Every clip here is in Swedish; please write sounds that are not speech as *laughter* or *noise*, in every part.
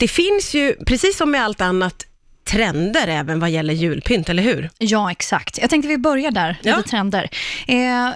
Det finns ju, precis som med allt annat, trender även vad gäller julpynt, eller hur? Ja, exakt. Jag tänkte vi börjar där, Ja. lite trender. Eh,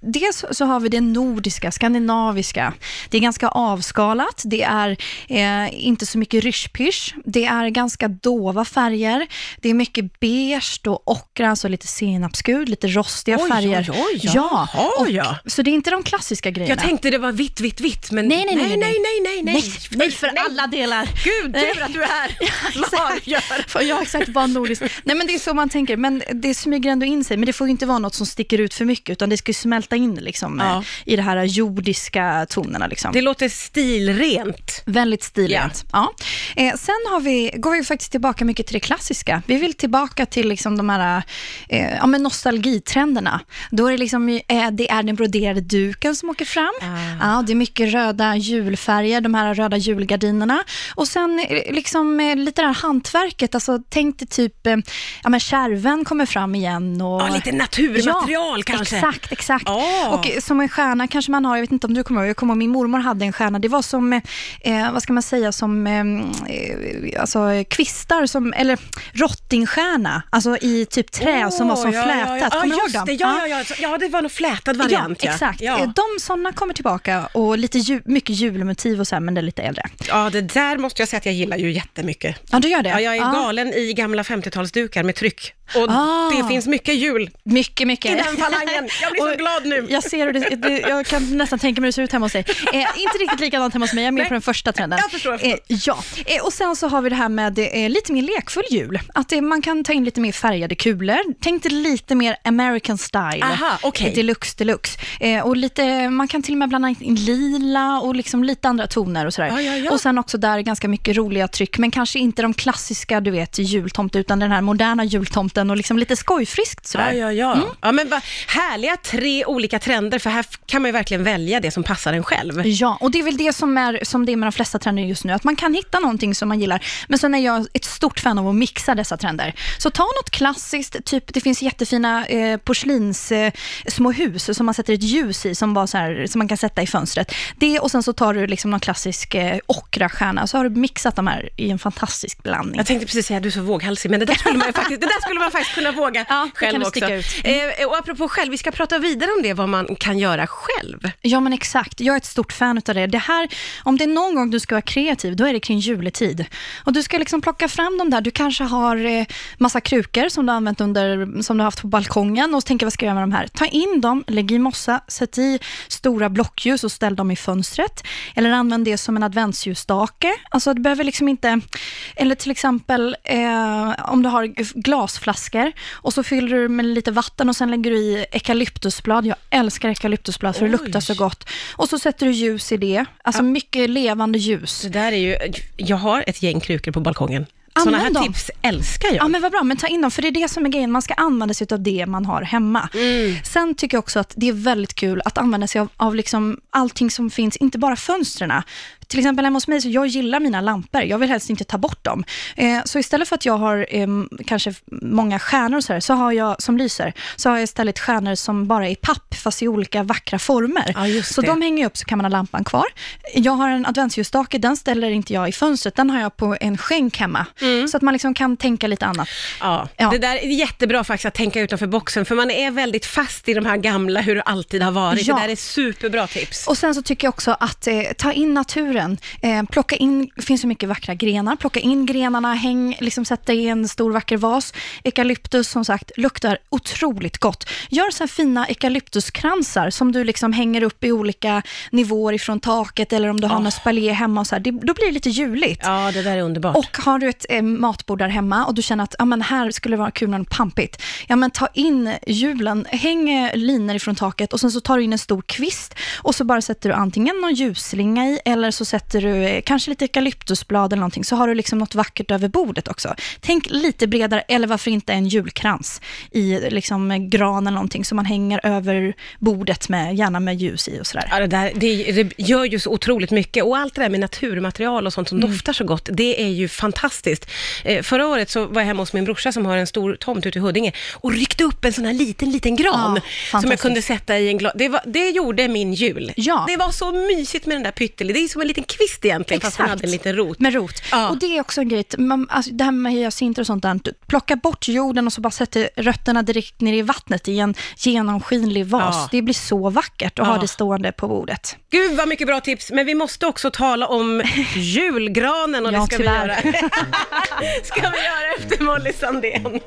dels så har vi det nordiska, skandinaviska. Det är ganska avskalat, det är eh, inte så mycket ryschpysch, det är ganska dova färger, det är mycket beige och ockra, alltså lite senapsgul, lite rostiga Oj, färger. oj, oj, ja, jaha, och, ja. Så det är inte de klassiska grejerna. Jag tänkte det var vitt, vitt, vitt, men Nej, nej, nej, nej, nej, nej, nej, nej, nej, nej, för alla delar. Gud, tur att du är här. *laughs* Klargör. Ja, exakt, vad nordiskt. Nej, men det är så man tänker, men det smyger ändå in sig. Men det får ju inte vara något som sticker ut för mycket, utan det ska ju smälta in liksom, Ja. eh, i de här jordiska tonerna. Liksom. Det låter stilrent. Väldigt stilrent. Ja. Eh, sen har vi, går vi faktiskt tillbaka mycket till det klassiska. Vi vill tillbaka till liksom de här eh, ja, men nostalgitrenderna. Då är det, liksom, eh, det är den broderade duken som åker fram. Ah. Ja, det är mycket röda julfärger, de här röda julgardinerna. Och sen eh, liksom, eh, lite det här hantverket. Alltså, tänk dig typ, eh, ja, men kärven kommer fram igen. Och, Ja, lite naturmaterial kanske. Exakt, exakt. Ah. Och eh, som en stjärna kanske man har, jag vet inte om du kommer ihåg, jag kommer ihåg min mormor hade en stjärna. Det var som, eh, vad ska man säga, som eh, eh, alltså, kvistar, som, eller rottingstjärna, alltså i typ trä som var som ja, flätat. Ja, ja. Kommer ja ihåg just det. Ja, ja, ja. ja, det var nog flätad variant. Ja, exakt. Ja. Eh, De sådana kommer tillbaka och lite ju, mycket julmotiv och så här, men det är lite äldre. ja, det där måste jag säga att jag gillar ju jättemycket. Ja, du gör det? Ja, jag är Ja. galen i gamla 50-talsdukar med tryck. Och Ah. det finns mycket jul Mycket, mycket. i den falangen. Jag blir så *laughs* glad nu. Jag ser hur det, det, jag kan nästan tänka mig hur det ser ut hemma hos dig. Eh, inte riktigt likadant hemma hos mig, jag är med Nej. på den första trenden. Jag förstår, jag förstår. Eh, ja, eh, och sen så har vi det här med eh, lite mer lekfull jul. Att eh, man kan ta in lite mer färgade kulor. Tänk dig lite mer American style. Aha. Eh, Deluxe, deluxe. Eh, och lite, man kan till och med blanda in lila och liksom lite andra toner och sådär. Ja, ja, ja. Och sen också där ganska mycket roliga tryck, men kanske inte de klassiska, du vet, jultomte, utan den här moderna jultomten och liksom lite skojfriskt sådär. Ja, ja, ja. Mm. ja men vad härliga tre olika trender, för här kan man ju verkligen välja det som passar en själv. Ja, och det är väl det som, är, som det är med de flesta trender just nu, att man kan hitta någonting som man gillar. Men sen är jag ett stort fan av att mixa dessa trender. Så ta något klassiskt, typ det finns jättefina eh, porslins eh, små hus som man sätter ett ljus i, som, bara så här, som man kan sätta i fönstret. Det och sen så tar du liksom någon klassisk eh, ockrastjärna, så har du mixat de här i en fantastisk blandning. Jag tänkte precis säga att du är så våghalsig, men det där skulle man faktiskt, det där skulle man faktiskt kunna våga Ja, själv du också. ut. Eh, och apropå själv, vi ska prata vidare om det, vad man kan göra själv. Ja, men exakt. Jag är ett stort fan av det. det här, om det är någon gång du ska vara kreativ, då är det kring juletid. Och du ska liksom plocka fram de där. Du kanske har eh, massa krukor som du har använt under, som du har haft på balkongen och tänker vad ska jag göra med de här? Ta in dem, lägg i mossa, sätt i stora blockljus och ställ dem i fönstret. Eller använd det som en adventsljusstake. Alltså det behöver liksom inte, eller till exempel eh, om du har glasflaskor och så fyller du med lite vatten och sen lägger du i eukalyptusblad. Jag älskar eukalyptusblad för det Oj. luktar så gott. Och så sätter du ljus i det, alltså mycket levande ljus. Det där är ju, jag har ett gäng krukor på balkongen. Sådana här dem. tips älskar jag. Ja, men vad bra. Men ta in dem, för det är det som är grejen. Man ska använda sig av det man har hemma. Mm. Sen tycker jag också att det är väldigt kul att använda sig av, av liksom allting som finns, inte bara fönstren. Till exempel hemma hos mig, så jag gillar mina lampor. Jag vill helst inte ta bort dem. Eh, så istället för att jag har eh, kanske många stjärnor så, här, så har jag, som lyser, så har jag istället stjärnor som bara är i papp, fast i olika vackra former. Ja, så de hänger upp så kan man ha lampan kvar. Jag har en adventsljusstake, den ställer inte jag i fönstret, den har jag på en skänk hemma. Så att man liksom kan tänka lite annat. Ja, Ja. det där är jättebra faktiskt att tänka utanför boxen, för man är väldigt fast i de här gamla, hur det alltid har varit. Ja. Det där är superbra tips. Och sen så tycker jag också att eh, ta in naturen. Eh, plocka in, det finns så mycket vackra grenar. Plocka in grenarna, häng, liksom sätta i en stor vacker vas. Eukalyptus som sagt luktar otroligt gott. Gör så fina eukalyptuskransar som du liksom hänger upp i olika nivåer ifrån taket eller om du har Ah. någon spalier hemma och så här. Det, då blir det lite juligt. Ja, det där är underbart. Och har du ett eh, matbord där hemma och du känner att ah, men här skulle det vara kul med något pampigt. Ja, men ta in julen, häng eh, linor ifrån taket och sen så tar du in en stor kvist och så bara sätter du antingen någon ljusslinga i eller så sätter du eh, kanske lite eukalyptusblad eller någonting så har du liksom något vackert över bordet också. Tänk lite bredare eller varför inte en julkrans i liksom eh, gran eller någonting som man hänger över bordet med, gärna med ljus i och sådär. Ja, det, där, det, det gör ju så otroligt mycket och allt det där med naturmaterial och sånt som Mm. doftar så gott, det är ju fantastiskt. Eh, förra året så var jag hemma hos min brorsa som har en stor tomt ute i Huddinge och ryckte upp en sån här liten, liten gran Ja, som jag kunde sätta i en glas. Det, var, det gjorde min jul. Ja. Det var så mysigt med den där pyttel. Det är som en liten liten kvist egentligen, fast den Exakt. hade en liten rot. Med rot. Ja. Och det är också en grej, man, alltså det här med hyacinter och sånt där, plocka bort jorden och så bara sätter rötterna direkt ner i vattnet i en genomskinlig vas. Ja. det blir så vackert att ha Ja. det stående på bordet. Gud vad mycket bra tips, men vi måste också tala om *laughs* julgranen och Ja, det ska tyvärr. vi göra. *laughs* ska vi göra efter Molly Sandén.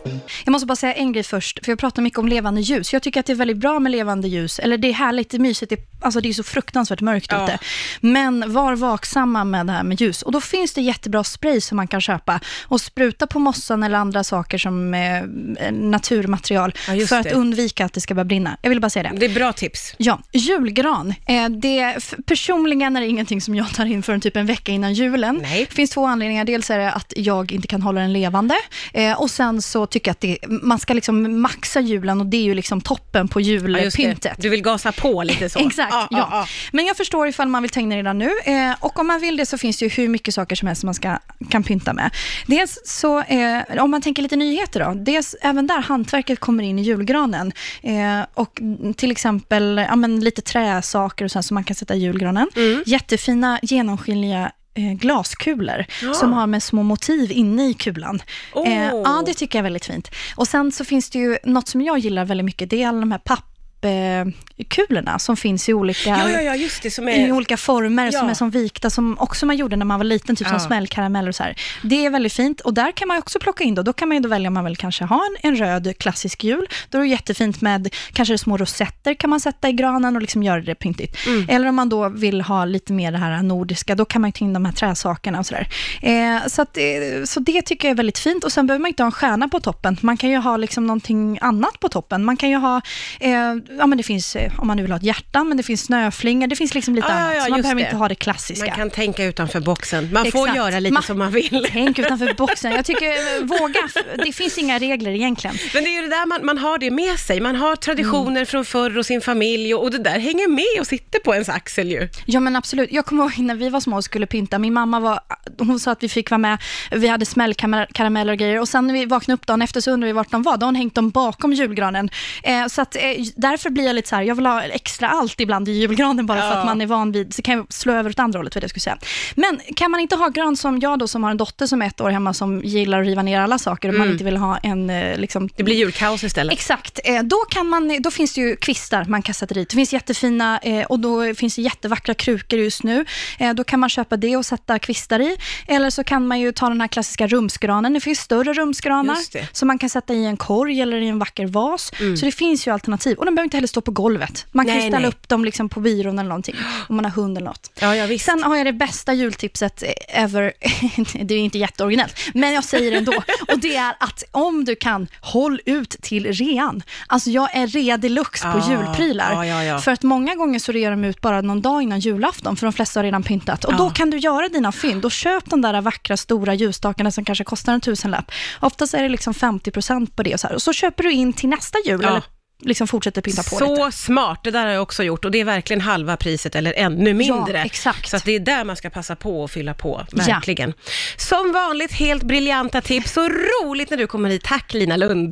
Jag måste bara säga en grej först, för jag pratar mycket om levande ljus. Jag tycker att det är väldigt bra med levande ljus, eller det är härligt, det är mysigt, det, alltså det är så fruktansvärt mörkt Ja. ute. Men var vaksamma med det här med ljus. Och då finns det jättebra spray som man kan köpa och spruta på mossan eller andra saker som eh, naturmaterial Ja, för att det. undvika att det ska börja brinna. Jag vill bara säga det. Det är bra tips. Ja, julgran. Eh, det, personligen är det ingenting som jag tar in förrän typ en vecka innan julen. Nej. Det finns två anledningar. Dels är det att jag inte kan hålla den levande eh, och sen så tycker jag att det, man ska liksom maxa julen och det är ju liksom toppen på Ja, julpyntet. Du vill gasa på lite så. *laughs* Exakt, ja, Men jag förstår ifall man vill ta in det redan nu. Eh, och om man vill det så finns det ju hur mycket saker som helst som man ska, kan pynta med. Dels så, eh, om man tänker lite nyheter då. Dels även där hantverket kommer in i julgranen. Eh, och till exempel ja, men lite träsaker och så här som man kan sätta i julgranen. Mm. Jättefina genomskinliga eh, glaskulor Ja. som har med små motiv inne i kulan. Åh. Eh, ja, det tycker jag är väldigt fint. Och sen så finns det ju något som jag gillar väldigt mycket, det är alla de här pappkulorna som finns i olika Ja, ja, ja, det, som i är... olika former som är som vikta, som också man gjorde när man var liten, typ som smällkarameller och så här. Det är väldigt fint och där kan man också plocka in då, då kan man ju då välja om man vill kanske ha en, en röd klassisk jul, då är det jättefint med kanske små rosetter kan man sätta i granen och liksom göra det pyntigt. Mm. Eller om man då vill ha lite mer det här nordiska, då kan man ju ta in de här träsakerna och sådär. Eh, så, att, eh, så det tycker jag är väldigt fint och sen behöver man inte ha en stjärna på toppen, man kan ju ha liksom någonting annat på toppen. Man kan ju ha, eh, ja men det finns, eh, om man nu vill ha ett hjärta, men det finns snöflingor, det finns liksom lite ja, annat. ja, så man behöver det. inte ha det klassiska. Man kan tänka utanför boxen. Man får Exakt. göra lite Man- som man vill. Tänk *laughs* utanför boxen. Jag tycker, eh, våga. Det finns inga regler egentligen. Men det är ju det där man, man har det med sig. Man har traditioner Mm. från förr och sin familj och, och det där hänger med och sitter på ens axel ju. Ja men absolut. Jag kommer ihåg när vi var små och skulle pynta. Min mamma var, hon sa att vi fick vara med. Vi hade smällkarameller och grejer. Och sen när vi vaknade upp dagen efter så undrade vi vart de var. Då har hon hängt dem bakom julgranen. Eh, så att, eh, därför blir jag lite så här, jag vill ha extra allt ibland i julgranen bara för att man är van vid, så kan jag slå över åt andra hållet vad jag skulle säga. Men kan man inte ha gran som jag då som har en dotter som är ett år hemma som gillar att riva ner alla saker och man inte vill ha en eh, liksom, Det blir julkaos istället. Exakt. Eh, Då, kan man, då finns det ju kvistar man kan sätta dit. Det finns jättefina eh, och då finns det jättevackra krukor just nu. Då kan man köpa det och sätta kvistar i. Eller så kan man ju ta den här klassiska rumsgranen. Det finns större rumsgranar som man kan sätta i en korg eller i en vacker vas. Så det finns ju alternativ. Och de behöver inte heller stå på golvet. Man kan Nej, ställa nej. upp dem liksom på byrån eller någonting. Om man har hund eller något. Ja, ja visst. Sen har jag det bästa jultipset ever. *laughs* det är inte jätteoriginellt, men jag säger det ändå. Och det är att om du kan, håll ut till rean. Alltså jag är rea deluxe på Ah, julprylar. ja, ja, ja. För att många gånger så rear de ut bara någon dag innan julafton, för de flesta har redan pyntat. Och Ja. då kan du göra dina fynd och köp de där vackra stora ljusstakarna som kanske kostar en tusenlapp. Oftast är det liksom 50% på det och så här. Och så köper du in till nästa jul, eller liksom fortsätter pynta på Så lite. smart, det där har jag också gjort och det är verkligen halva priset eller ännu mindre. Ja, exakt. Så att det är där man ska passa på och fylla på, verkligen. Som vanligt helt briljanta tips, så roligt när du kommer hit. Tack Lina Lund.